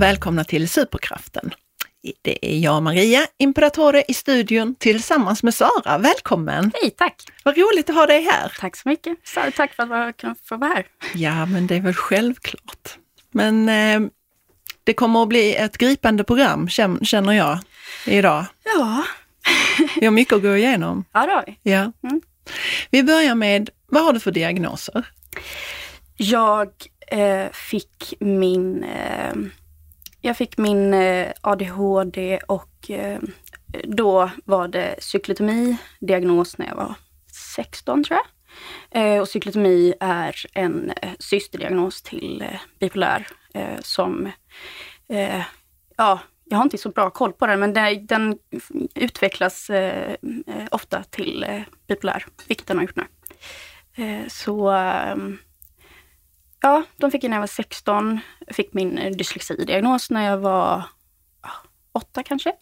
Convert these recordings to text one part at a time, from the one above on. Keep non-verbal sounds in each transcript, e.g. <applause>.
och välkomna till Superkraften. Det är jag Maria Imperatore i studion tillsammans med Sara. Välkommen! Hej, tack! Vad roligt att ha dig här! Tack så mycket! Så, tack för att jag kan få vara här. Ja, men det är väl självklart. Men eh, det kommer att bli ett gripande program känner jag idag. Ja. vi har mycket att gå igenom. <laughs> Ja, det har vi. Ja. Mm. Vi börjar med, vad har du för diagnoser? Jag eh, fick min eh, jag fick min eh, ADHD och eh, då var det cyklotomi-diagnos när jag var 16 tror jag. Eh, och cyklotomi är en systerdiagnos till bipolär som, ja, jag har inte så bra koll på den, men den, utvecklas ofta till bipolär, vilket den har gjort nu. Så ehm, Ja, de fick jag när jag var 16. Jag fick min eh, dyslexidiagnos när jag var ja, åtta kanske.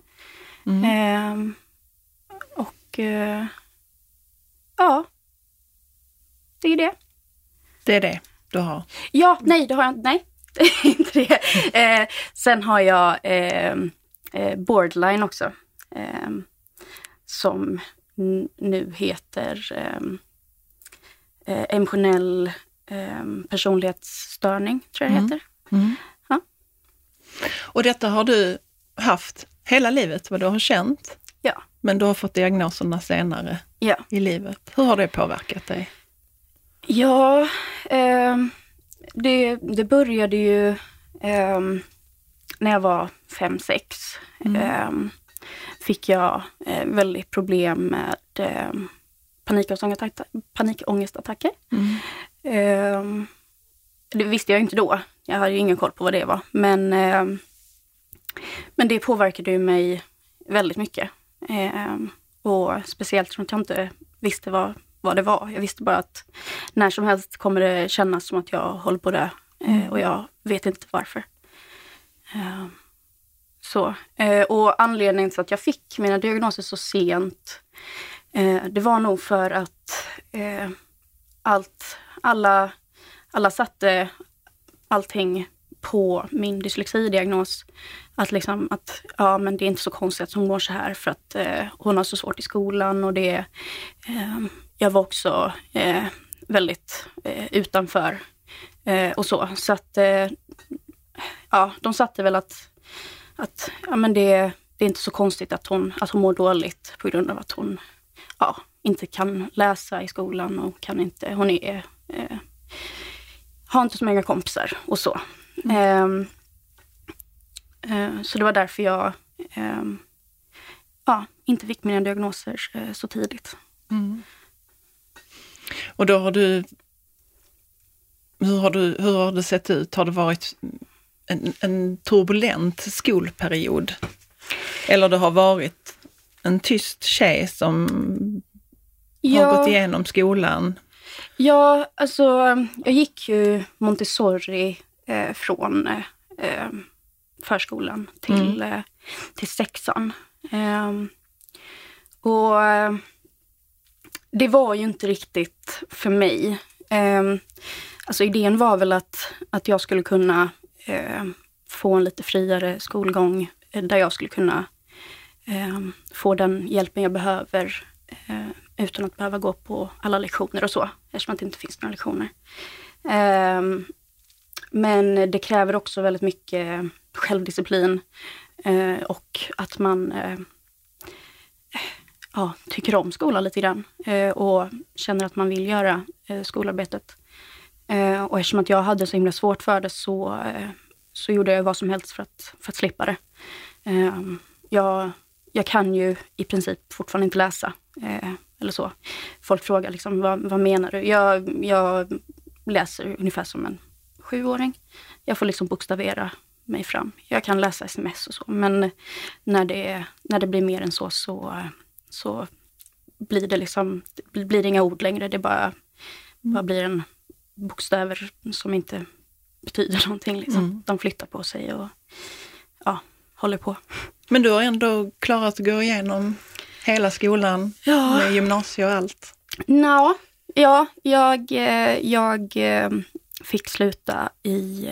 Mm. Eh, och eh, ja, det är det. Det är det du har? Ja, nej det har jag inte. Nej, <laughs> inte det. Eh, sen har jag ehm, eh, borderline också. Ehm, som nu heter ehm, eh, um, personlighetsstörning, tror jag det mm. heter. Mm. Ja. Och detta har du haft hela livet, vad du har känt? Ja. Men du har fått diagnoserna senare ja. i livet. Hur har det påverkat dig? Ja, eh, det, det började ju eh, när jag var fem sex. Mm. Eh, fick jag eh, väldigt problem med eh, panikångestattacker. panikångestattacker. Mm. Eh, det visste jag inte då. Jag hade ju ingen koll på vad det var. Men, eh, men det påverkade ju mig väldigt mycket. Eh, och speciellt som att jag inte visste vad, vad det var. Jag visste bara att när som helst kommer det kännas som att jag håller på det eh, och jag vet inte varför. Ehm, så. Eh, och anledningen till att jag fick mina diagnoser så sent, eh, det var nog för att eh, allt alla, alla satte allting på min dyslexidiagnos. Att liksom att, ja men det är inte så konstigt att hon går så här för att eh, hon har så svårt i skolan och det, eh, jag var också eh, väldigt eh, utanför eh, och så. Så att, eh, ja de satte väl att, att ja men det, det är inte så konstigt att hon, att hon mår dåligt på grund av att hon ja, inte kan läsa i skolan och kan inte, hon är eh, har inte så många kompisar och så. Mm. Eh, så det var därför jag eh, ja, inte fick mina diagnoser eh, så tidigt. Mm. Och då har du hur har, du, hur har det sett ut? Har det varit en, en turbulent skolperiod? Eller det har varit en tyst tjej som ja. har gått igenom skolan Ja, alltså jag gick ju Montessori eh, från eh, förskolan till, mm. eh, till sexan. Ehm, och det var ju inte riktigt för mig. Ehm, alltså idén var väl att, att jag skulle kunna eh, få en lite friare skolgång eh, där jag skulle kunna ehm, få den hjälpen jag behöver eh, utan att behöva gå på alla lektioner och så, eftersom att det inte finns några lektioner. Um, men det kräver också väldigt mycket självdisciplin uh, och att man uh, ja, tycker om skolan lite grann uh, och känner att man vill göra skolarbetet. och eftersom att jag hade så himla svårt för det så, så gjorde jag vad som helst för att, för att slippa det. Ehm, jag, jag kan ju i princip fortfarande inte läsa eller så. Folk frågar liksom, vad, vad menar du? Jag, jag läser ungefär som en sjuåring. Jag får liksom bokstavera mig fram. Jag kan läsa sms och så, men när det, när det blir mer än så, så, så blir det liksom, blir det inga ord längre. Det bara, bara blir en bokstäver som inte betyder <laughs> någonting. Liksom. Mm. De flyttar på sig och ja, håller på. Men du har ändå klarat att gå igenom hela skolan ja. med gymnasie och allt? No, ja, jag, eh, jag eh, fick sluta i,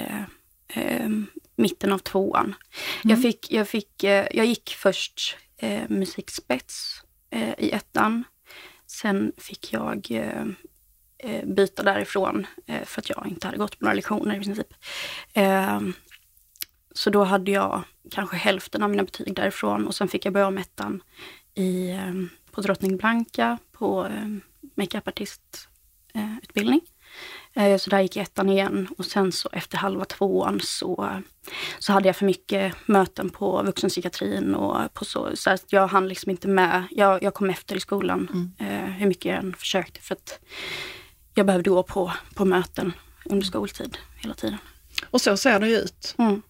eh, mitten av tvåan. Mm. Jag, fick, jag, fick, eh, jag gick först eh, musikspets eh, i ettan. Sen fick jag eh, eh, byta därifrån eh, för att jag inte hade gått på några lektioner i princip. Så då hade jag kanske hälften av mina betyg därifrån och sen fick jag börja om ettan i, eh, på Drottning Blanka på eh, makeupartistutbildning. Eh, så där gick jag ettan igen och sen så efter halva tvåan så, så hade jag för mycket möten på vuxenpsykiatrin och på så, så att jag hann liksom inte med. Jag, jag kom efter i skolan Mm. eh, hur mycket jag än försökte för att jag behövde gå på, på möten under skoltid hela tiden. Och så ser det ju ut Mm.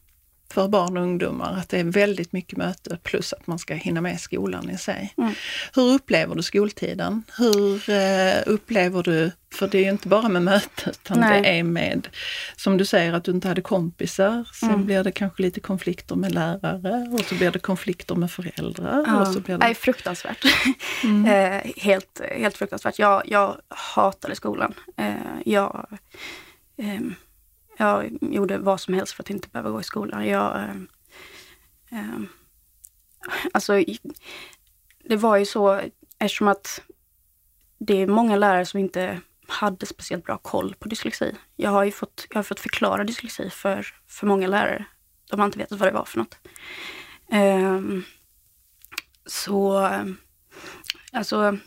För barn och ungdomar, att det är väldigt mycket möte plus att man ska hinna med skolan i sig. Mm. Hur upplever du skoltiden? Hur eh, upplever du, för det är ju inte bara med möte utan Nej. det är med, som du säger att du inte hade kompisar, sen Mm. blir det kanske lite konflikter med lärare och så blir det konflikter med föräldrar. Ja, Och så blir Nej, det, fruktansvärt. <laughs> Mm. eh, helt, helt fruktansvärt. Jag, jag hatade skolan. Eh, jag, ehm, jag gjorde vad som helst för att inte behöva gå i skolan. Jag, ehm, ehm, alltså, det var ju så eftersom att det är många lärare som inte hade speciellt bra koll på dyslexi. Jag har ju fått, jag har fått förklara dyslexi för, för många lärare. De har inte vetat vad det var för något. Ehm, så, alltså,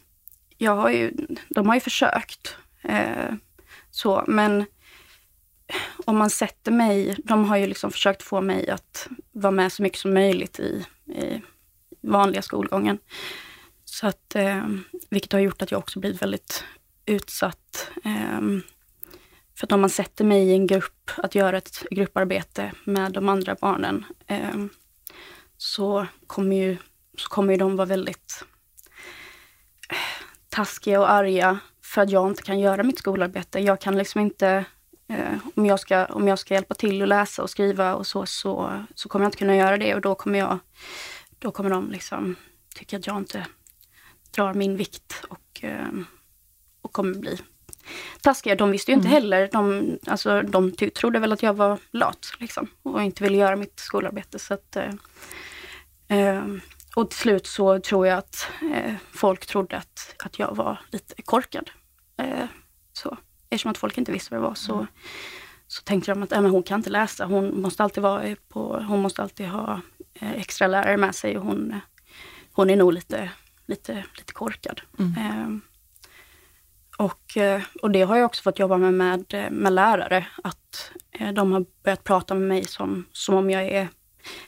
jag har ju, de har ju försökt. Eh, så, men om man sätter mig, de har ju liksom försökt få mig att vara med så mycket som möjligt i, i vanliga skolgången. Så att, eh, vilket har gjort att jag också blivit väldigt utsatt. Eh, för att om man sätter mig i en grupp att göra ett grupparbete med de andra barnen eh, så kommer ju, så kommer ju de vara väldigt eh, taskiga och arga för att jag inte kan göra mitt skolarbete. Jag kan liksom inte, eh, om, jag ska, om jag ska hjälpa till att läsa och skriva och så, så, så kommer jag inte kunna göra det och då kommer jag, då kommer de liksom tycka att jag inte drar min vikt och, eh, och kommer bli taskiga. De visste ju inte heller, de, alltså, de trodde väl att jag var lat liksom, och inte ville göra mitt skolarbete. Så att, eh, eh, och till slut så tror jag att eh, folk trodde att, att jag var lite korkad. Eh, så. Eftersom att folk inte visste vad det var så, så tänkte de att äh, men hon kan inte läsa, hon måste alltid, vara på, hon måste alltid ha eh, extra lärare med sig och hon, eh, hon är nog lite, lite, lite korkad. Eh, och, eh, och det har jag också fått jobba med med, eh, med lärare, att eh, de har börjat prata med mig som, som om jag är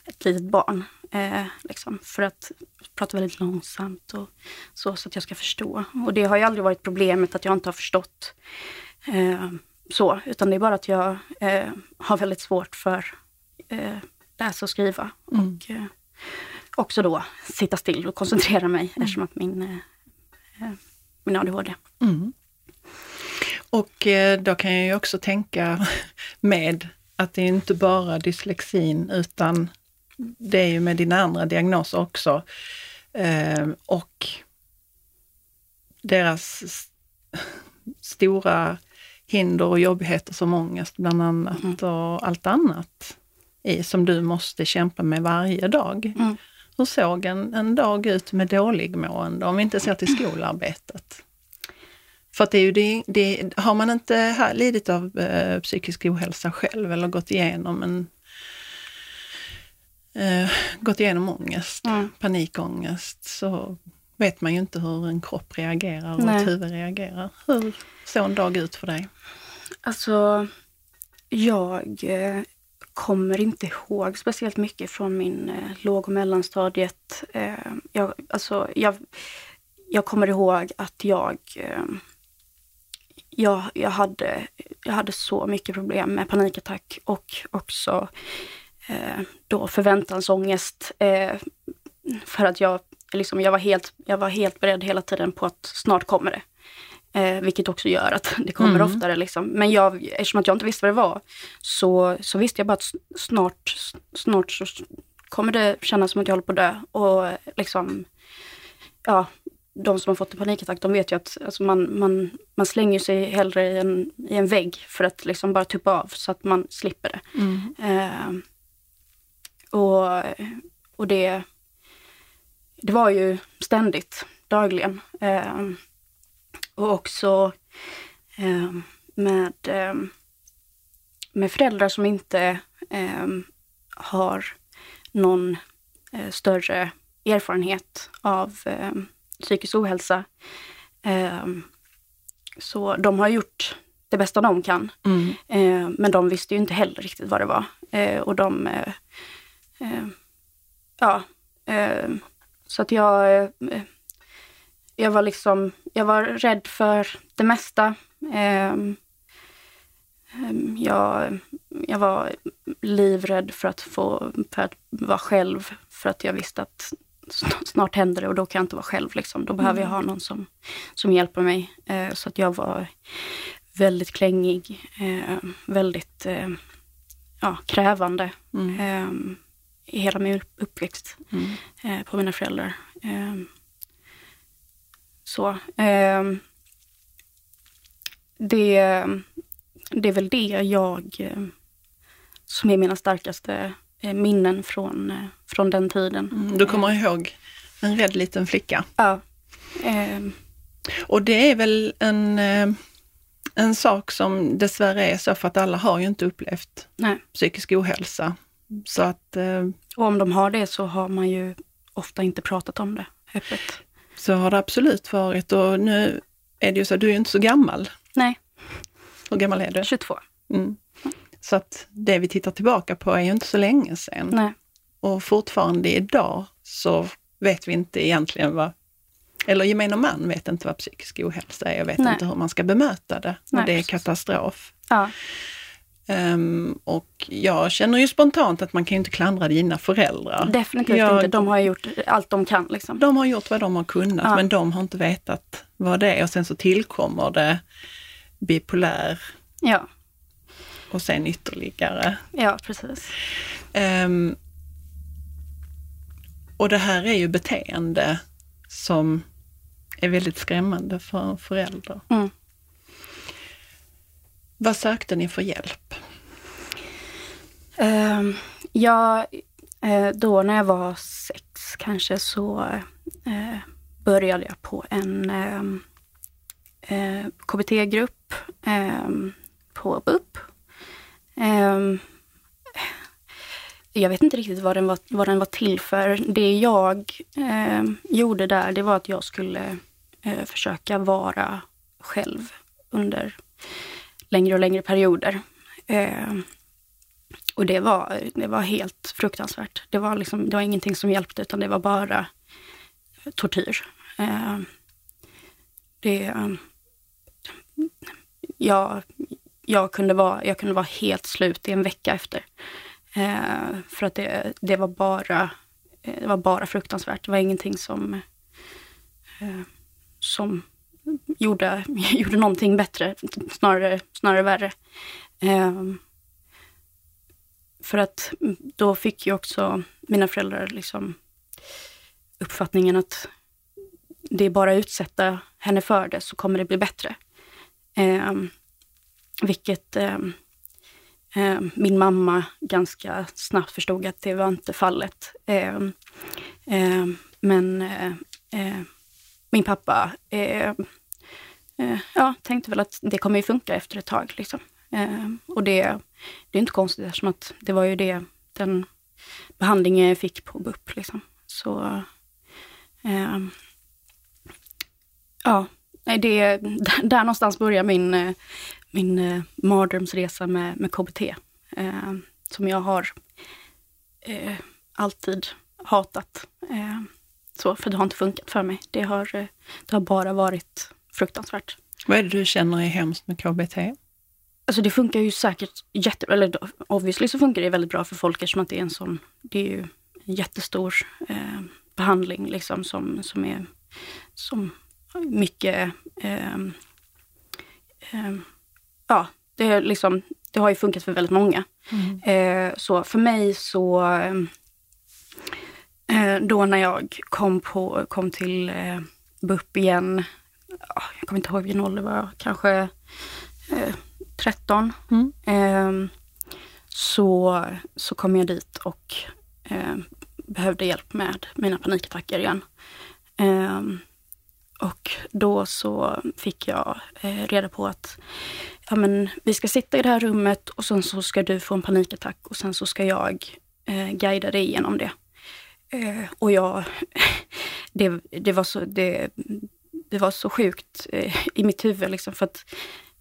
ett litet barn. Eh, liksom, för att prata väldigt långsamt och så, så att jag ska förstå. Och det har ju aldrig varit problemet att jag inte har förstått eh, så, utan det är bara att jag eh, har väldigt svårt för eh, läsa och skriva. Mm. Och eh, också då sitta still och koncentrera mig eftersom att min, eh, eh, min ADHD. Mm. Och då kan jag ju också tänka med att det är inte bara dyslexin utan det är ju med dina andra diagnoser också. Och deras stora hinder och jobbigheter som ångest bland annat och allt annat i, som du måste kämpa med varje dag. Mm. Hur såg en, en dag ut med dålig mående om vi inte ser till skolarbetet? För att det är ju det, det, har man inte ha- lidit av eh, psykisk ohälsa själv eller gått igenom en eh, gått igenom ångest, Mm. panikångest, så vet man ju inte hur en kropp reagerar och Nej. ett huvud reagerar. Hur såg en dag ut för dig? Alltså, jag eh, kommer inte ihåg speciellt mycket från min eh, låg och mellanstadiet. Eh, jag, alltså, jag, jag kommer ihåg att jag, eh, jag, jag, hade, jag hade så mycket problem med panikattack och också eh, då förväntansångest. Eh, för att jag, liksom, jag, var helt, jag var helt beredd hela tiden på att snart kommer det. Eh, vilket också gör att <laughs> det kommer Mm. oftare. Liksom. Men jag, eftersom att jag inte visste vad det var så, så visste jag bara att snart, snart så kommer det kännas som att jag håller på att dö. Och liksom, ja, de som har fått en panikattack, de vet ju att alltså man, man, man slänger sig hellre i en, i en vägg för att liksom bara tuppa av så att man slipper det. Mm. Eh, och, och det, det var ju ständigt, dagligen. Eh, och också eh, med, eh, med föräldrar som inte eh, har någon eh, större erfarenhet av eh, psykisk ohälsa. så de har gjort det bästa de kan. Mm. Men de visste ju inte heller riktigt vad det var. Eh, och de... Eh ja. Eh, så att jag... Eh, jag var liksom... Jag var rädd för det mesta. jag, jag var livrädd för att få för att vara själv. För att jag visste att snart händer det och då kan jag inte vara själv. Liksom. Då behöver jag mm. ha någon som, som hjälper mig. så att jag var väldigt klängig, eh, väldigt eh, ja, krävande mm. Eh, i hela min uppväxt mm. Eh, på mina föräldrar. Eh, så. Eh, det, det är väl det jag som är mina starkaste minnen från, från den tiden. Mm, du kommer ihåg en rädd liten flicka? Ja. Och det är väl en en sak som dessvärre är så för att alla har ju inte upplevt Nej. psykisk ohälsa. Så att, eh, och om de har det så har man ju ofta inte pratat om det öppet. Så har det absolut varit och nu är det ju så, du är ju inte så gammal. Nej. Hur gammal är du? 22. Mm. Så att det vi tittar tillbaka på är ju inte så länge sedan. Nej. Och fortfarande idag så vet vi inte egentligen vad eller gemene man vet inte vad psykisk ohälsa är och vet Nej. inte hur man ska bemöta det. Nej, det är katastrof. Ja. Um, och jag känner ju spontant att man kan ju inte klandra dina föräldrar. Definitivt jag, inte. De har gjort allt de kan. Liksom. De har gjort vad de har kunnat ja. men de har inte vetat vad det är och sen så tillkommer det bipolär. Ja. Och sen ytterligare. Ja, precis. Um, och det här är ju beteende som är väldigt skrämmande för en förälder. Mm. Vad sökte ni för hjälp? Uh, ja, eh, då när jag var sex kanske så uh, började jag på en uh, KBT-grupp ehm, på BUP. Jag vet inte riktigt vad den var, vad den var till för. Det jag gjorde där, det var att jag skulle försöka vara själv under längre och längre perioder. Eh, och det var, det var helt fruktansvärt. Det var, liksom, det var ingenting som hjälpte utan det var bara tortyr. Eh, det, jag, jag, kunde vara, jag kunde vara helt slut i en vecka efter. Eh, för att det, det, var bara, eh, det var bara fruktansvärt. Det var ingenting som, eh, som gjorde, <laughs> gjorde någonting bättre, snarare, snarare värre. Eh, för att då fick ju också mina föräldrar liksom uppfattningen att det är bara att utsätta henne för det så kommer det bli bättre. Eh, vilket eh, Eh, min mamma ganska snabbt förstod att det var inte fallet. Ehm, ehm, eh, eh, men min pappa eh, eh, ja, tänkte väl att det kommer ju funka efter ett tag. Liksom. Eh, och det, det är inte konstigt eftersom att det var ju det, den behandlingen jag fick på BUP. Liksom. Så ja, det, där någonstans börjar min, min eh, mardrömsresa med, med KBT. Eh, som jag har eh, alltid hatat. Så, för det har inte funkat för mig. Det har, eh, det har bara varit fruktansvärt. Vad är det du känner är hemskt med KBT? Alltså det funkar ju säkert jättebra, eller obviously så funkar det väldigt bra för folk eftersom att det är en sån, det är ju en jättestor eh, behandling liksom som, som är som mycket eh, eh, ja, det, liksom, det har ju funkat för väldigt många. Mm. Eh, så för mig så, eh, då när jag kom, på, kom till eh, BUP igen, jag kommer inte ihåg vilken ålder var, kanske 13. Mm. Ehm, så, så kom jag dit och eh, behövde hjälp med mina panikattacker igen. Eh, och då så fick jag eh, reda på att ja, men, vi ska sitta i det här rummet och sen så ska du få en panikattack och sen så ska jag eh, guida dig igenom det. Eh, och jag, <laughs> det, det, var så, det, det var så sjukt eh, i mitt huvud liksom för att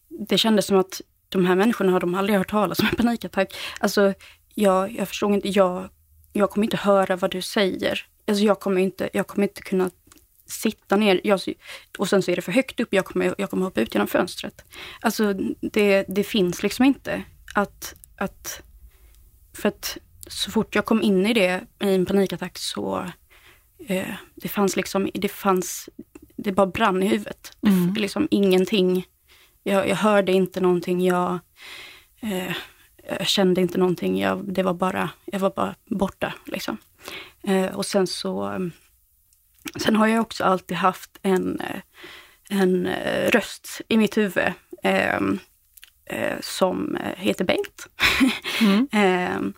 det kändes som att de här människorna har de aldrig hört talas om en panikattack. Alltså, jag, jag förstod inte, jag, jag kommer inte höra vad du säger. Alltså jag kommer inte, jag kommer inte kunna sitta ner jag, och sen så är det för högt upp, jag kommer, jag kommer hoppa ut genom fönstret. Alltså det, det finns liksom inte att, att... För att så fort jag kom in i det, i en panikattack, så eh, det fanns liksom, det fanns, det bara brann i huvudet. Mm. Det, liksom ingenting, jag, jag hörde inte någonting, jag, eh, jag kände inte någonting, jag, det var bara, jag var bara borta liksom. Eh, och sen så Sen har jag också alltid haft en, eh, en eh, röst i mitt huvud eh, som heter Bengt. <laughs> Mm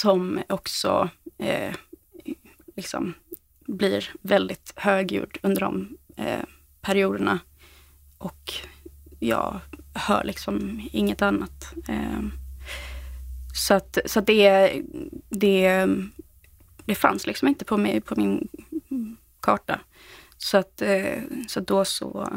som också eh, liksom blir väldigt högljudd under de eh, perioderna. Och jag hör liksom inget annat. Eh, så att, så att det, det, det fanns liksom inte på, mig, på min karta. Så att, eh, så då så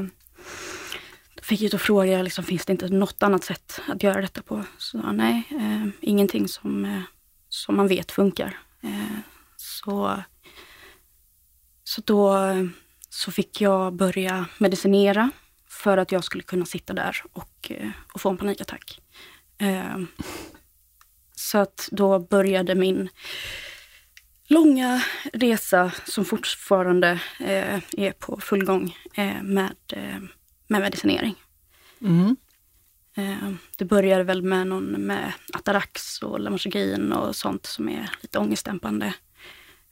då fick jag då fråga, liksom, finns det inte något annat sätt att göra detta på? Så nej, eh, ingenting som, eh, som man vet funkar. Eh, så, så då så fick jag börja medicinera för att jag skulle kunna sitta där och, eh, och få en panikattack. Eh, så att då började min långa resa som fortfarande är på full gång med, med medicinering. Mm. Eh, det började väl med någon med Atarax och Lamotrigin och sånt som är lite ångestdämpande.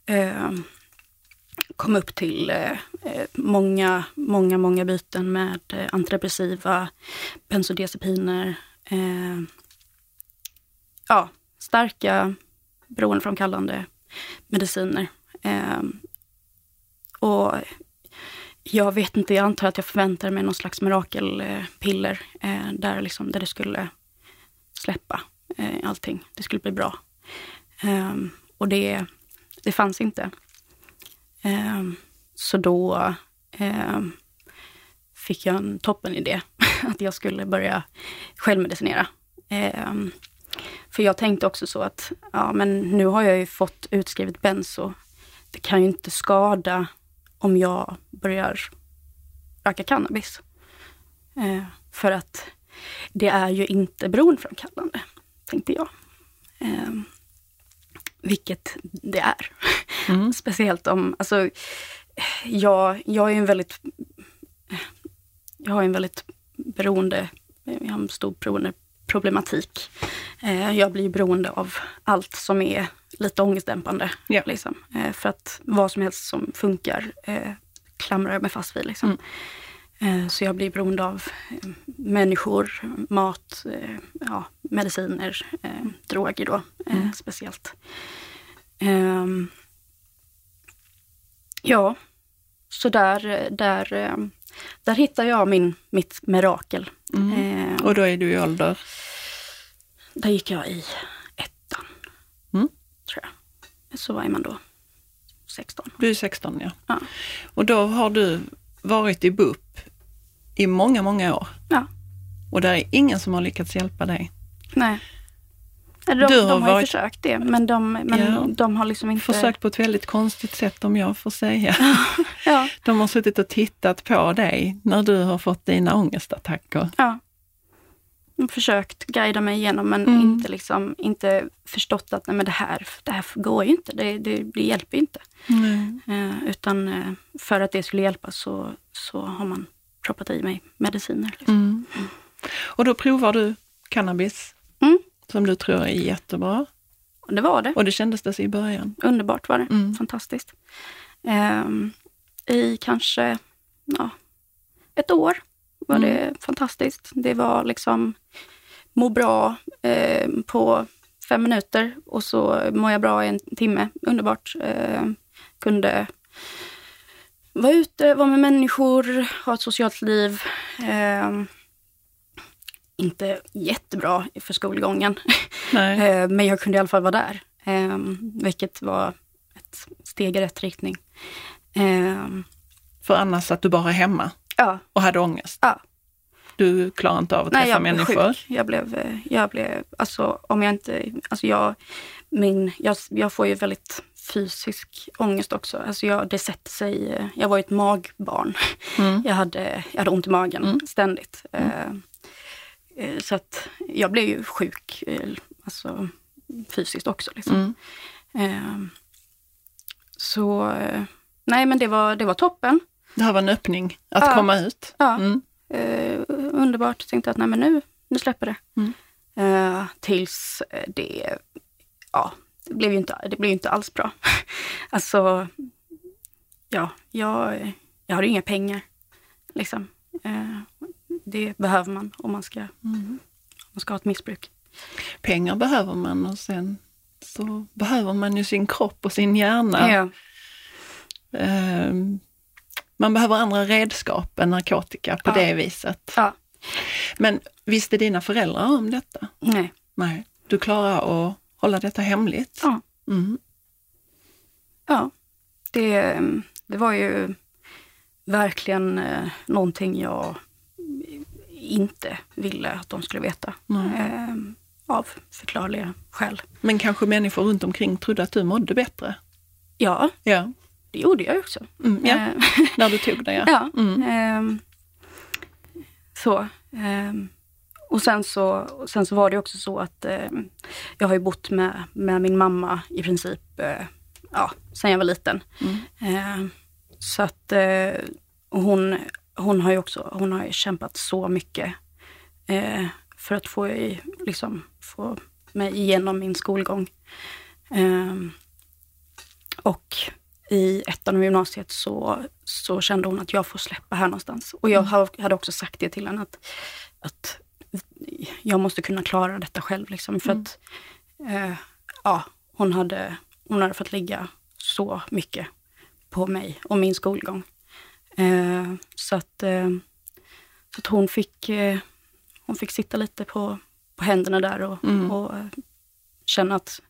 Eh, kom upp till eh, många, många, många byten med antidepressiva, bensodiazepiner. ja, starka beroendeframkallande mediciner. Och jag vet inte, jag antar att jag förväntade mig någon slags mirakelpiller eh, där, liksom, där det skulle släppa eh, allting. Det skulle bli bra. Um, och det, det fanns inte. Um, så då um, fick jag en toppen idé <laughs> att jag skulle börja självmedicinera. För jag tänkte också så att, ja men nu har jag ju fått utskrivet benzo. Det kan ju inte skada om jag börjar röka cannabis. Eh, för att det är ju inte beroendeframkallande, tänkte jag. Eh, vilket det är. Mm. <laughs> Speciellt om, alltså, jag, jag är en väldigt, jag har en väldigt beroende, jag har en stor beroende problematik. Eh, jag blir beroende av allt som är lite ångestdämpande. Ja. Liksom. Eh, för att vad som helst som funkar eh, klamrar jag mig fast vid. Liksom. Mm. Så jag blir beroende av människor, mat, ja, mediciner, droger då mm. speciellt. Ehm, ja, så där, där, där hittar jag min, mitt mirakel. Mm. Och då är du i ålder? Där gick jag i ettan, mm. tror jag. Så var man då 16. Du är 16 ja. ja. Och då har du varit i BUP i många, många år. Ja. Och det är ingen som har lyckats hjälpa dig. Nej. De, du har, de har varit... ju försökt det, men, de, men ja. de har liksom inte... Försökt på ett väldigt konstigt sätt om jag får säga. ja. <laughs> De har suttit och tittat på dig när du har fått dina ångestattacker. Ja försökt guida mig igenom men mm. inte, liksom, inte förstått att nej, men det, här, det här går ju inte, det, det, det hjälper inte. Mm. Eh, utan eh, för att det skulle hjälpa så, så har man proppat i mig mediciner. Liksom. Mm. Och då provar du cannabis mm. som du tror är jättebra. Och det var det. Och det kändes det i början? Underbart var det, mm. fantastiskt. Eh, I kanske ja, ett år var det fantastiskt. Det var liksom må bra eh, på fem minuter och så mår jag bra i en timme. Underbart. Eh, kunde vara ute, vara med människor, ha ett socialt liv. Eh, inte jättebra för skolgången, <laughs> eh, men jag kunde i alla fall vara där. Eh, vilket var ett steg i rätt riktning. Eh, för annars att du bara är hemma ja. och hade ångest? Ja. Du klarar inte av att Nej, träffa jag människor? Blev sjuk. Jag blev, jag blev, alltså om jag inte, alltså jag, min, jag, jag får ju väldigt fysisk ångest också. Alltså jag, det sätter sig, jag var ju ett magbarn. Mm. Jag, hade, jag hade ont i magen mm. ständigt. Mm. Uh, så att jag blev ju sjuk, alltså fysiskt också. Liksom. Uh, så nej men det var, det var toppen. Det här var en öppning, att ja. komma ut. Ja. Mm eh, underbart. Tänkte att nej men nu, nu släpper det. Mm. Eh, tills det, ja, det blev ju inte, det blev inte alls bra. <laughs> alltså, ja, jag, jag har inga pengar. Liksom. Eh, det behöver man om man ska, mm. om man ska ha ett missbruk. Pengar behöver man och sen så behöver man ju sin kropp och sin hjärna. Ja. Um, man behöver andra redskap än narkotika på ja. det viset. Ja. Men visste dina föräldrar om detta? Nej. Nej. Du klarar att hålla detta hemligt? Ja. Mm. Ja, det, det var ju verkligen eh, någonting jag inte ville att de skulle veta. Eh, av förklarliga skäl. Men kanske människor runt omkring trodde att du mådde bättre? Ja. ja. Det gjorde jag också. Mm, ja. Eh, <laughs> När du tog det ja. ja mm. eh, så. Eh, och sen så, sen så var det också så att eh, jag har ju bott med, med min mamma i princip eh, ja, sen jag var liten. Mm. Ehm, så att eh, hon, hon har ju också hon har kämpat så mycket för att få, liksom, få mig igenom min skolgång. Ehm, och i ettan av gymnasiet så, så kände hon att jag får släppa här någonstans. Och jag mm. hade också sagt det till henne att, att jag måste kunna klara detta själv. Liksom, för mm. att eh, ja, hon, hade, hon hade fått ligga så mycket på mig och min skolgång. Eh, så, att, eh, så att hon fick, eh, hon fick sitta lite på, på händerna där och, mm. och eh, känna att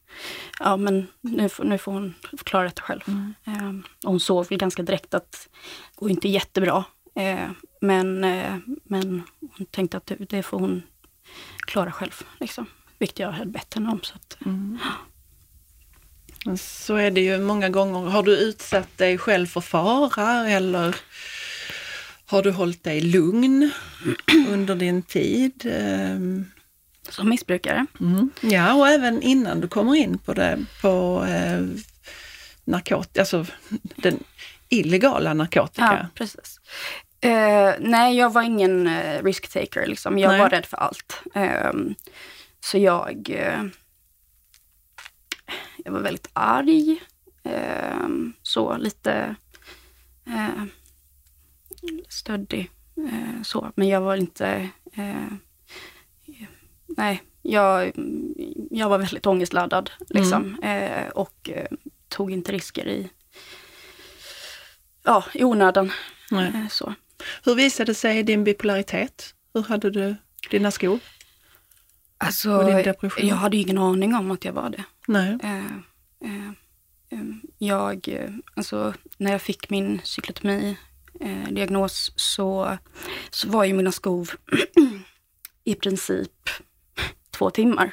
ja, men nu, får, nu får hon klara detta själv. Mm. Eh, och hon såg väl ganska direkt att det går inte jättebra. Eh, men, eh, men hon tänkte att det, får hon klara själv. Liksom. Vilket jag hade bett henne om. Så, att, mm. så är det ju många gånger. Har du utsatt dig själv för fara eller har du hållit dig lugn under din tid? Ehm, som missbrukare. Mm. Ja, och även innan du kommer in på det, på eh, narkotika, alltså den illegala narkotika. Ja, precis. Eh, nej, jag var ingen eh, risk-taker liksom. Jag nej. var rädd för allt. Eh, så jag, eh, jag var väldigt arg. Ehm, så lite eh, stöddig. Eh, så, men jag var inte nej, jag, jag var väldigt ångestladdad liksom. Mm. Eh, och eh, tog inte risker i, ja, i onödan. Eh, så. Hur visade sig din bipolaritet? Hur hade du dina skor? Alltså, jag hade ingen aning om att jag var det. Nej. Eh, eh, eh, jag, alltså när jag fick min cyklotomi-diagnos så, så var ju mina skov <clears throat> i princip två timmar.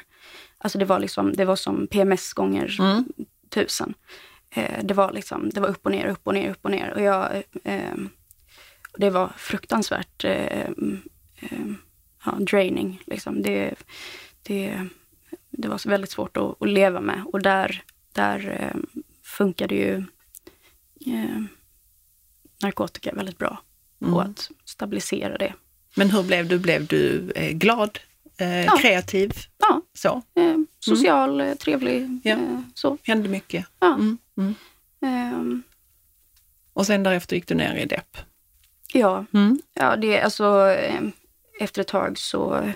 Alltså det var, liksom, det var som PMS gånger mm. tusen. Eh, det, var liksom, det var upp och ner, upp och ner, upp och ner. Och jag, eh, det var fruktansvärt eh, eh ja, draining. Liksom. Det, det, det var väldigt svårt att, att, leva med. Och där, där eh, funkade ju eh, narkotika väldigt bra på mm. att stabilisera det. Men hur blev du? Blev du glad eh, ja. kreativ. Ja. Så. Eh, social, mm. trevlig. Ja. Eh, så. Hände mycket. Ja. Mm. Mm. Um. Och sen därefter gick du ner i depp? Ja, mm. ja det, alltså, efter ett tag så,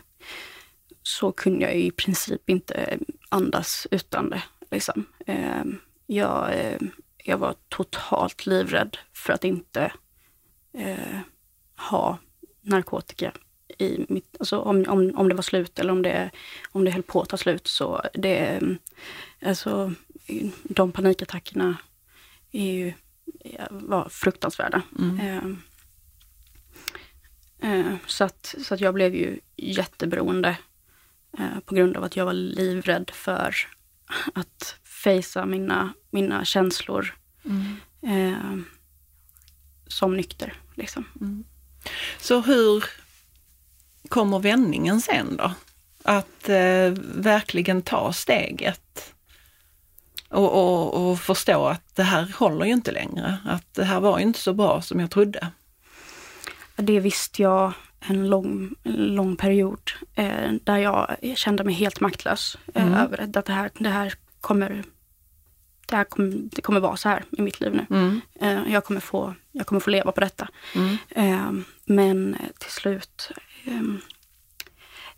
så kunde jag i princip inte andas utan det. Liksom. Eh, jag, eh, jag var totalt livrädd för att inte eh, ha narkotika i mitt, alltså om, om, om det var slut eller om det, om det höll på att ta slut. Så det, alltså, de panikattackerna är ju, var fruktansvärda. Mm. Eh, så, att, så att jag blev ju jätteberoende eh, på grund av att jag var livrädd för att fejsa mina, mina känslor mm. eh, som nykter. Liksom. Mm. Så hur kommer vändningen sen då? Att eh, verkligen ta steget och, och, och, förstå att det här håller ju inte längre. Att det här var inte så bra som jag trodde. Det visste jag en lång, lång period eh, där jag kände mig helt maktlös eh, mm. över att det här, det här kommer det här kommer, det kommer vara så här i mitt liv nu. Mm. Eh, jag, kommer få, jag kommer få leva på detta. Mm. Eh, men till slut, eh,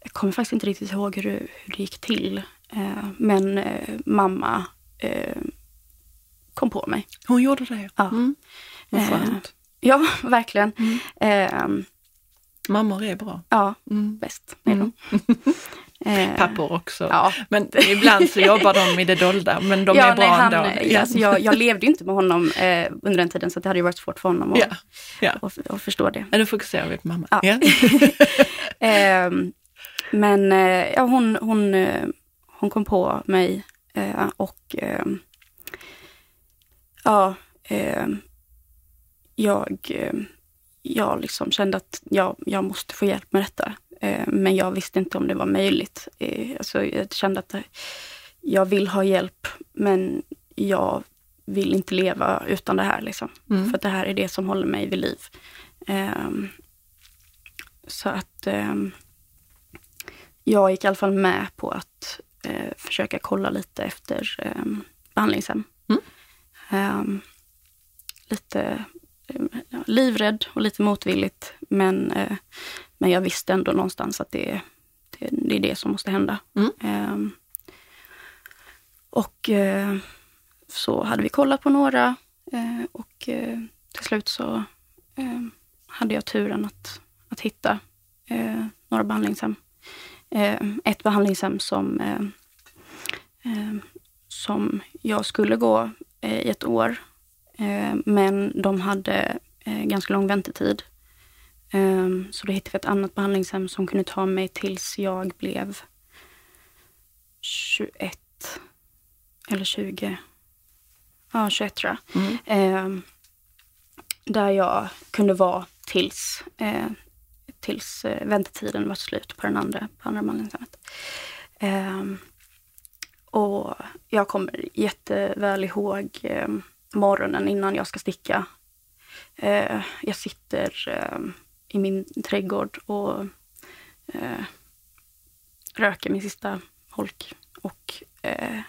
jag kommer faktiskt inte riktigt ihåg hur, hur det gick till. Eh, men eh, mamma eh, kom på mig. Hon gjorde det? Ja. Mm. Vad skönt. ja, <laughs> verkligen. Mm. Mammor är bra. Ja, mm. bäst är de. <laughs> Eh, Pappor också. Ja. Men ibland så jobbar de i det dolda, men de ja, är bra nej, han, ändå. Ja. Alltså jag, jag levde inte med honom eh, under den tiden, så det hade ju varit svårt för honom att, ja. Ja. att, att förstå det. Men nu fokuserar vi på mamma. Ja. <laughs> eh, men ja, hon, hon, eh, hon kom på mig eh, och ja, jag, jag liksom kände att jag, jag måste få hjälp med detta. Eh, men jag visste inte om det var möjligt. Eh, alltså jag kände att jag vill ha hjälp, men jag vill inte leva utan det här. Liksom. Mm. För det här är det som håller mig vid liv. Ehm, så att ehm, jag gick i alla fall med på att eh, försöka kolla lite efter ehm, behandlingshem. Mm. lite livrädd och lite motvilligt. Men men jag visste ändå någonstans att det, det, det är det som måste hända. Mm. Eh, och eh, så hade vi kollat på några eh, och eh, till slut så ehm, hade jag turen att, att hitta eh, några behandlingshem. Ehm, ett behandlingshem som, ehm, som jag skulle gå i ett år. men de hade ganska lång väntetid. Um, så då hittade vi ett annat behandlingshem som kunde ta mig tills jag blev 21 eller 20. Ja, 21 tror jag. Mm. Um, där jag kunde vara tills, uh, tills uh, väntetiden var slut på den andra, på andra behandlingshemmet. Um, och jag kommer jätteväl ihåg um, morgonen innan jag ska sticka. Jag sitter i min trädgård och eh, röka min sista holk. Och eh,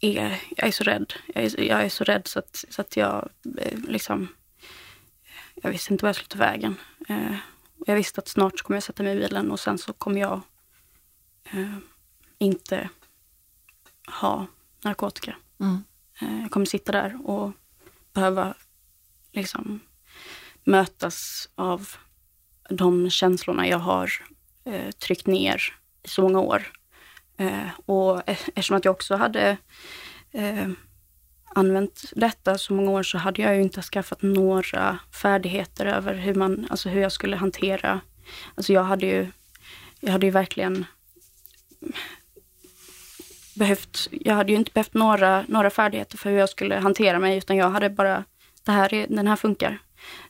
är, jag är så rädd. Jag är, jag är så rädd så att, så att jag eh, liksom... Jag visste inte vad jag skulle ta vägen. Eh, jag visste att snart kommer jag sätta mig i bilen och sen så kommer jag eh, inte ha narkotika. Mm. Eh, jag kommer sitta där och behöva liksom mötas av de känslorna jag har eh, tryckt ner i så många år. Eh, och eftersom att jag också hade eh, använt detta så många år så hade jag ju inte skaffat några färdigheter över hur, man, alltså hur jag skulle hantera... Alltså jag hade ju, jag hade ju verkligen behövt... Jag hade ju inte behövt några, några färdigheter för hur jag skulle hantera mig utan jag hade bara, det här är, den här funkar.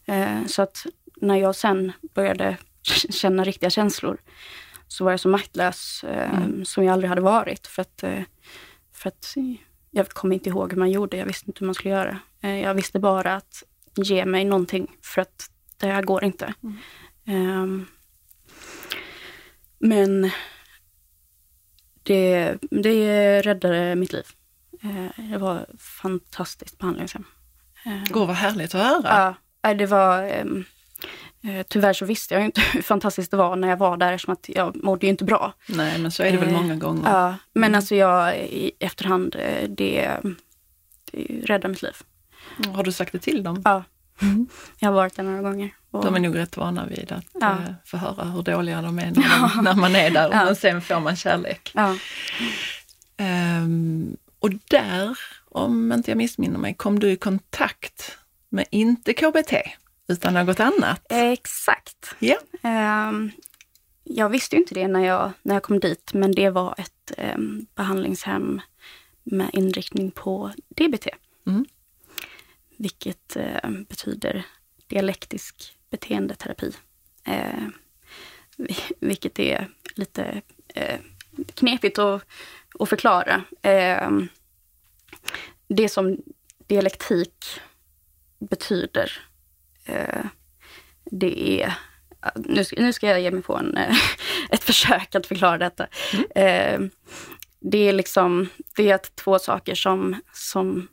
Eh, så att när jag sen började känna riktiga känslor så var jag så maktlös eh, mm. som jag aldrig hade varit. För att, eh, för att jag kommer inte ihåg hur man gjorde, jag visste inte hur man skulle göra. jag visste bara att ge mig någonting för att det här går inte. Mm. Ehm, men det, det räddade mitt liv. det var fantastiskt behandlingshem. Gud vad härligt att höra. Ja, det var... Eh, tyvärr så visste jag inte <laughs> hur fantastiskt det var när jag var där eftersom att jag mådde ju inte bra. Nej, men så är det väl Eh, många gånger. Ja, men alltså jag i efterhand, eh, det, det räddade mitt liv. Har du sagt det till dem? Ja, jag har varit där några gånger. Och, De är nog rätt vana vid att Ja. få höra hur dåliga de är när, de, när man är där och Ja. sen får man kärlek. ja, Ehm, och där, om inte jag missminner mig, kom du i kontakt med inte KBT utan något annat. exakt. Ja. Ehm, jag visste inte det när jag, när jag kom dit, men det var ett um, behandlingshem med inriktning på DBT. Mm. Vilket eh, betyder dialektisk beteendeterapi. Vi- <laughs> vilket är lite eh, knepigt att, att förklara. Det som dialektik betyder, eh, det är nu ska, nu ska jag ge mig på en, ett försök att förklara detta. Eh, det är liksom, det är två saker som, som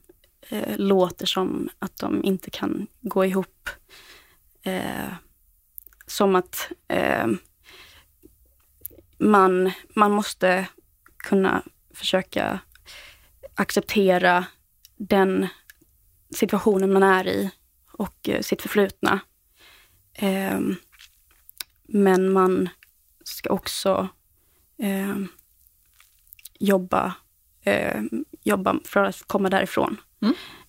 eh, låter som att de inte kan gå ihop. Som att man, man måste kunna försöka acceptera den situationen man är i och eh, sitt förflutna. Ehm, men man ska också eh, jobba, eh, jobba för att komma därifrån.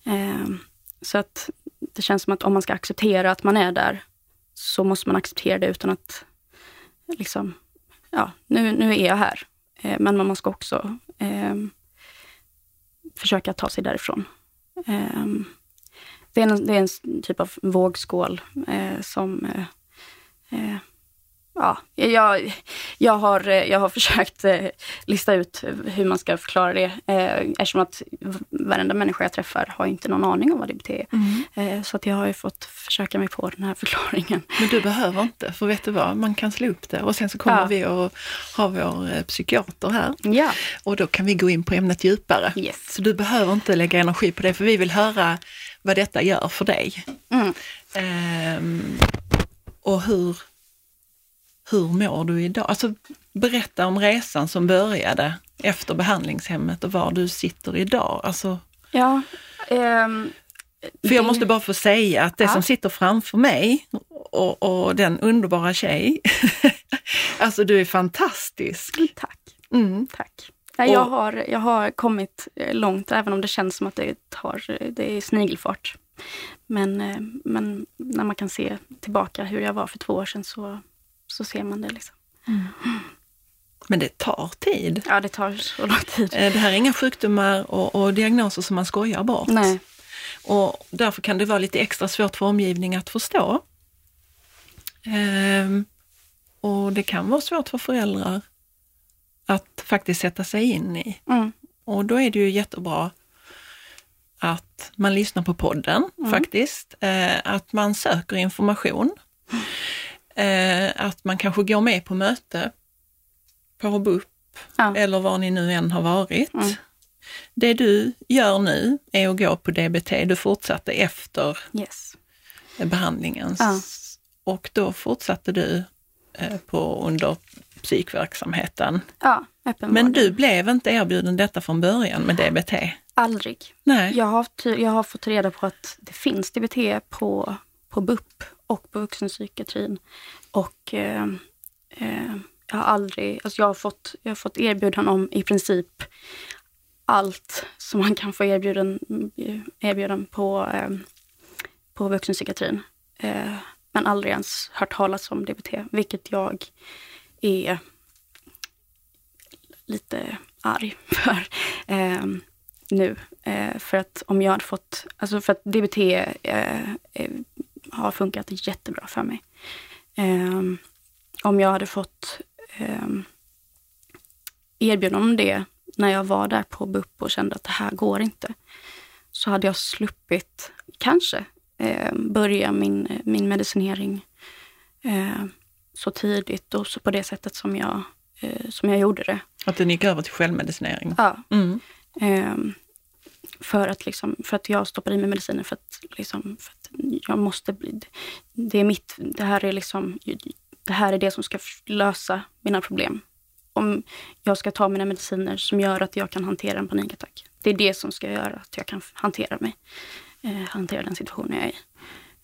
Mm. Så att det känns som att om man ska acceptera att man är där så måste man acceptera det utan att liksom, ja, nu, nu är jag här. Men man ska också eh, försöka ta sig därifrån. Ehm, det, är en, det är en typ av vågskål eh, som Eh, eh ja, jag, jag, har, jag har <laughs> försökt eh, lista ut hur man ska förklara det eh, eftersom att varenda människa jag träffar har inte någon aning om vad DBT är. Eh, så att jag har ju fått försöka mig på den här <laughs> förklaringen. Men du behöver inte, för vet du vad, man kan slå upp det och sen så kommer Ja. vi att ha vår psykiater här Ja, och då kan vi gå in på ämnet djupare. yes. Så du behöver inte lägga energi på det, för vi vill höra vad detta gör för dig. Mm. Ehm, och hur, hur mår du idag? Alltså berätta om resan som började efter behandlingshemmet och var du sitter idag. Alltså, Ja, ehm, för jag det- måste bara få säga att det Ja. som sitter framför mig och, och den underbara tjej, <laughs> alltså du är fantastisk. Tack. Mm. Tack. Nej, jag, har, jag har kommit eh, långt, även om det känns som att det, tar, det är snigelfart. Men, eh, men när man kan se tillbaka hur jag var för två år sedan så, så ser man det. Liksom. Men det tar tid. Ja, det tar så lång tid. Eh, Det här är inga sjukdomar och, och diagnoser som man skojar bort. Nej. Och därför kan det vara lite extra svårt för omgivningen att förstå. Ehm, och det kan vara svårt för föräldrar att faktiskt sätta sig in i. Mm. Och då är det ju jättebra att man lyssnar på podden faktiskt, eh, att man söker information, eh, att man kanske går med på möte på BUP Ja. eller var ni nu än har varit. Mm. Det du gör nu är att gå på DBT, du fortsatte efter Yes. behandlingen Ja. och då fortsatte du eh, på under psykverksamheten. Ja, Men du blev inte erbjuden detta från början med DBT? Aldrig. Nej. Jag har, jag har fått reda på att det finns DBT på, på BUP och på vuxenpsykiatrin. Och eh, eh, jag har aldrig, alltså jag har fått, jag har fått erbjudanden om i princip allt som man kan få erbjuden, erbjuden på, eh, på vuxenpsykiatrin. Eh, men aldrig ens hört talas om DBT, vilket jag är lite arg <laughs> för eh, nu. Eh, för att om jag hade fått, alltså för att DBT eh, eh, har funkat jättebra för mig. Eh, om jag hade fått eh, erbjudande om det när jag var där på BUP och kände att det här går inte, så hade jag sluppit, kanske, eh, börja min, min medicinering så tidigt och så på det sättet som jag, eh, som jag gjorde det. Att den gick över till självmedicinering? Ja, Mm. Ehm, för, att liksom, för att jag stoppade i mig mediciner för att, liksom, för att jag måste bli, det är mitt, det här är liksom, det här är det som ska lösa mina problem. Om jag ska ta mina mediciner som gör att jag kan hantera en panikattack. Det är det som ska göra att jag kan hantera mig, eh, hantera den situationen jag är i.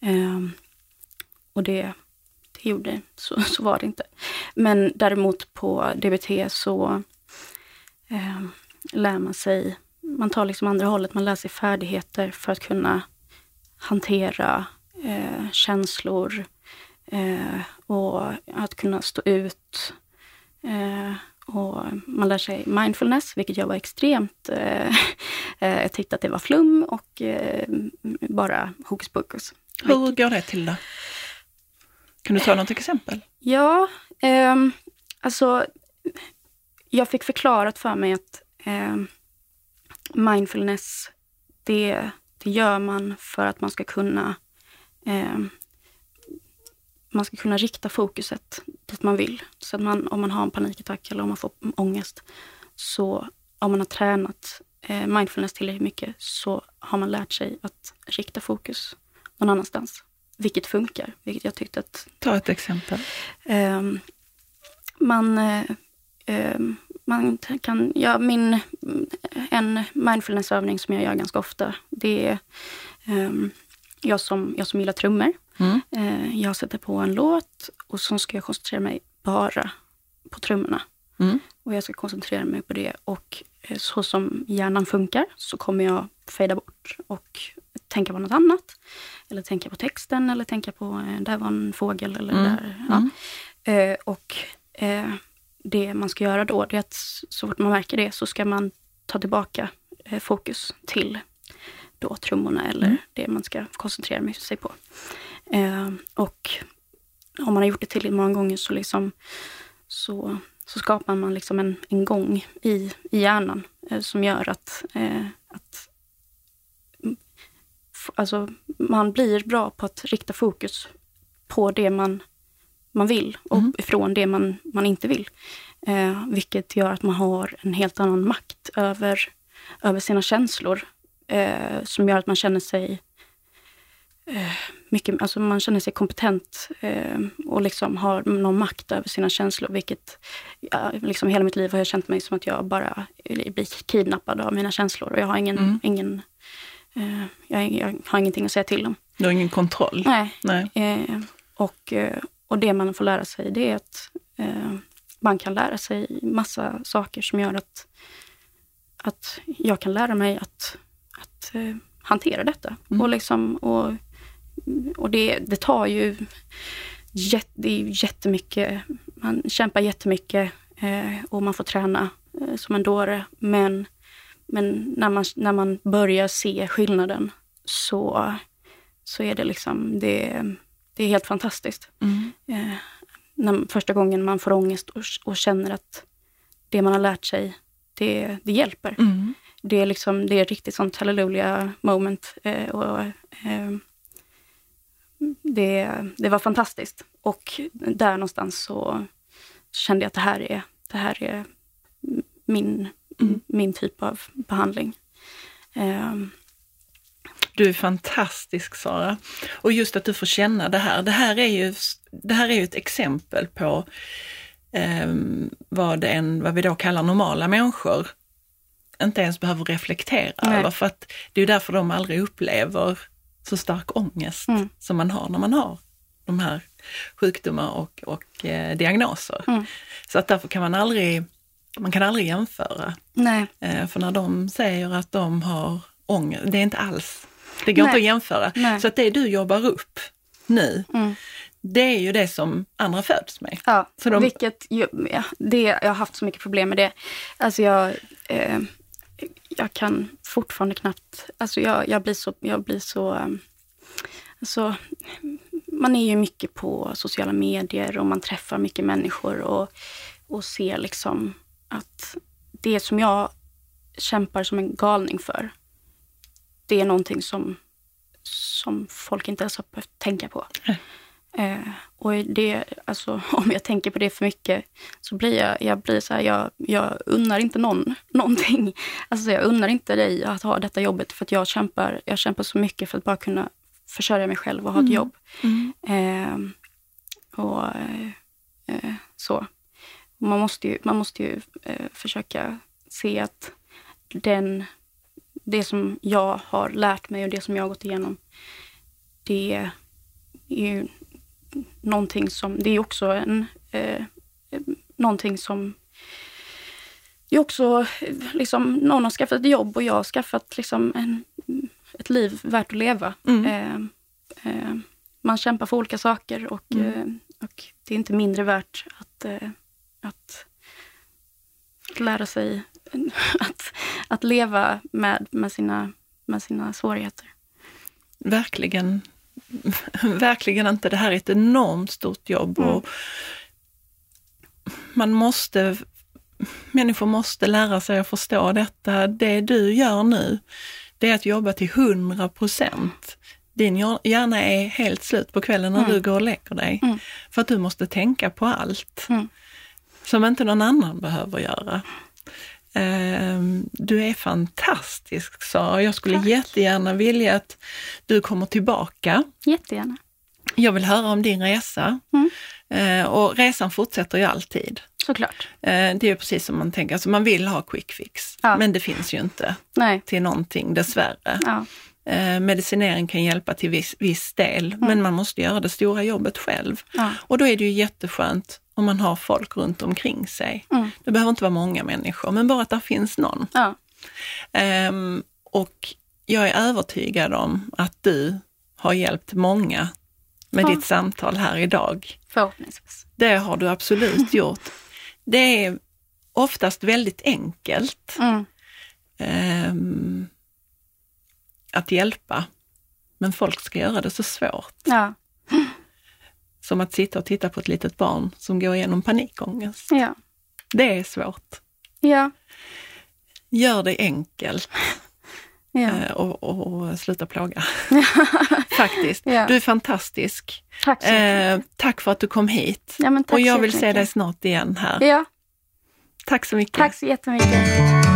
Eh, och det, det gjorde, så, så var det inte. Men däremot på DBT så eh, lär man sig, man tar liksom andra hållet, man lär sig färdigheter för att kunna hantera eh, känslor eh, och att kunna stå ut. Eh, och man lär sig mindfulness, vilket jag var extremt... Eh, eh, jag tyckte att det var flum och eh, bara hokus pokus. Hur går det till då? Kan du ta något exempel? Ja, eh, alltså jag fick förklarat för mig att eh, mindfulness, det, det gör man för att man ska kunna eh, man ska kunna rikta fokuset dit man vill. Så att man, om man har en panikattack eller om man får ångest, så om man har tränat eh, mindfulness tillräckligt mycket så har man lärt sig att rikta fokus någon annanstans. Vilket funkar, vilket jag tyckte att... Ta ett exempel. Eh, man, eh, man kan, ja, min, en mindfulnessövning som jag gör ganska ofta, det är ehm, jag, som, jag som gillar trummor. Mm. Eh, jag sätter på en låt och så ska jag koncentrera mig bara på trummorna. Mm. Och jag ska koncentrera mig på det och eh, så som hjärnan funkar så kommer jag fejda bort och tänka på något annat. Eller tänka på texten eller tänka på, eh, där var en fågel eller mm. där. Ja. Mm. och det man ska göra då, det är att så fort man märker det så ska man ta tillbaka fokus till då trummorna eller mm. det man ska koncentrera sig på. Eh, och om man har gjort det tillräckligt många gånger så, liksom, så, så skapar man liksom en, en gång i, i hjärnan eh, som gör att, eh, att alltså, man blir bra på att rikta fokus på det man, man vill och mm. ifrån det man, man inte vill. Eh, vilket gör att man har en helt annan makt över, över sina känslor eh, som gör att man känner sig eh, mycket, alltså man känner sig kompetent eh, och liksom har någon makt över sina känslor. Vilket, ja, liksom hela mitt liv har jag känt mig som att jag bara blir kidnappad av mina känslor och jag har ingen, mm. ingen eh, jag, jag, har ingenting att säga till om. Du har ingen kontroll? Nej. Nej. Eh, och, och det man får lära sig det är att eh, man kan lära sig massa saker som gör att, att jag kan lära mig att att eh, hantera detta. Mm. Och, liksom, och, och det, det tar ju jätt, det är jättemycket, man kämpar jättemycket eh, och man får träna eh, som en dåre. Men, men när, man, när man börjar se skillnaden så, så är det liksom, det, det är helt fantastiskt. Mm. Eh, när, första gången man får ångest och, och, känner att det man har lärt sig, det, det hjälper. Mm det är liksom, det är riktigt sånt halleluja moment. Eh, och, eh, det, det var fantastiskt. Och där någonstans så kände jag att det här är, det här är min, mm. min typ av behandling. Eh, du är fantastisk Sara. Och just att du får känna det här. Det här är ju, det här är ju ett exempel på eh, vad, en, vad vi då kallar normala människor inte ens behöver reflektera Nej. över. För att det är därför de aldrig upplever så stark ångest mm. som man har när man har de här sjukdomar och, och eh, diagnoser. Mm. Så att därför kan man aldrig, man kan aldrig jämföra. Eh, för när de säger att de har ångest, det är inte alls, det går Nej. inte att jämföra. Nej. Så att det du jobbar upp nu, mm. det är ju det som andra föds med. Ja, så de... vilket, ja, det, jag har haft så mycket problem med det. Alltså jag, eh, jag kan fortfarande knappt, alltså jag, jag blir så, jag blir så, ehm, alltså man är ju mycket på sociala medier och man träffar mycket människor och, och ser liksom att det som jag kämpar som en galning för, det är någonting som, som folk inte ens har behövt tänka på. Mm. Eh, och det, alltså, <laughs> om jag tänker på det för mycket så blir jag, jag blir så här, jag, jag unnar inte någon <laughs> någonting. Alltså jag unnar inte dig att ha detta jobbet för att jag kämpar, jag kämpar så mycket för att bara kunna försörja mig själv och ha ett Mm. jobb. Mm. Eh, och eh, eh, så. Man måste ju, man måste ju eh, försöka se att den, det som jag har lärt mig och det som jag har gått igenom, det är ju någonting som, det är också en, eh, någonting som det är också eh, liksom, någon har skaffat ett jobb och jag har skaffat liksom en, ett liv värt att leva. Mm. Eh, eh, man kämpar för olika saker och, Mm. eh, och det är inte mindre värt att, eh, att, att lära sig <laughs> att, att leva med, med, sina, med sina svårigheter. Verkligen, <laughs> verkligen inte. Det här är ett enormt stort jobb Mm. och man måste, människor måste lära sig att förstå detta. Det du gör nu, det är att jobba till 100 procent. Din hjärna är helt slut på kvällen när Mm. du går och lägger dig. Mm. För att du måste tänka på allt Mm. som inte någon annan behöver göra. Ehm, Du är fantastisk Sara. Jag skulle Tack. jättegärna vilja att du kommer tillbaka. Jättegärna. Jag vill höra om din resa. Mm. Eh, Och resan fortsätter ju alltid. Såklart. Eh, Det är precis som man tänker, alltså man vill ha quick fix, Ja. men det finns ju inte Nej. till någonting dessvärre. Ja. Medicinering kan hjälpa till viss, viss del, men man måste göra det stora jobbet själv. Ja. Och då är det ju jätteskönt om man har folk runt omkring sig. Mm. Det behöver inte vara många människor, men bara att det finns någon. Ja. Ehm, och jag är övertygad om att du har hjälpt många med Ja. ditt samtal här idag. Förhoppningsvis. Det har du absolut <laughs> gjort. Det är oftast väldigt enkelt Mm. ehm, att hjälpa, men folk ska göra det så svårt. Ja. Som att sitta och titta på ett litet barn som går igenom panikångest. Ja. Det är svårt. Ja. Gör det enkelt <laughs> Ja. eh, och, och sluta plåga. <laughs> Faktiskt. Ja. Du är fantastisk. Tack så. Eh, tack för att du kom hit. Ja, men tack och jag vill se dig snart igen här. Ja, Tack så mycket. tack så jättemycket.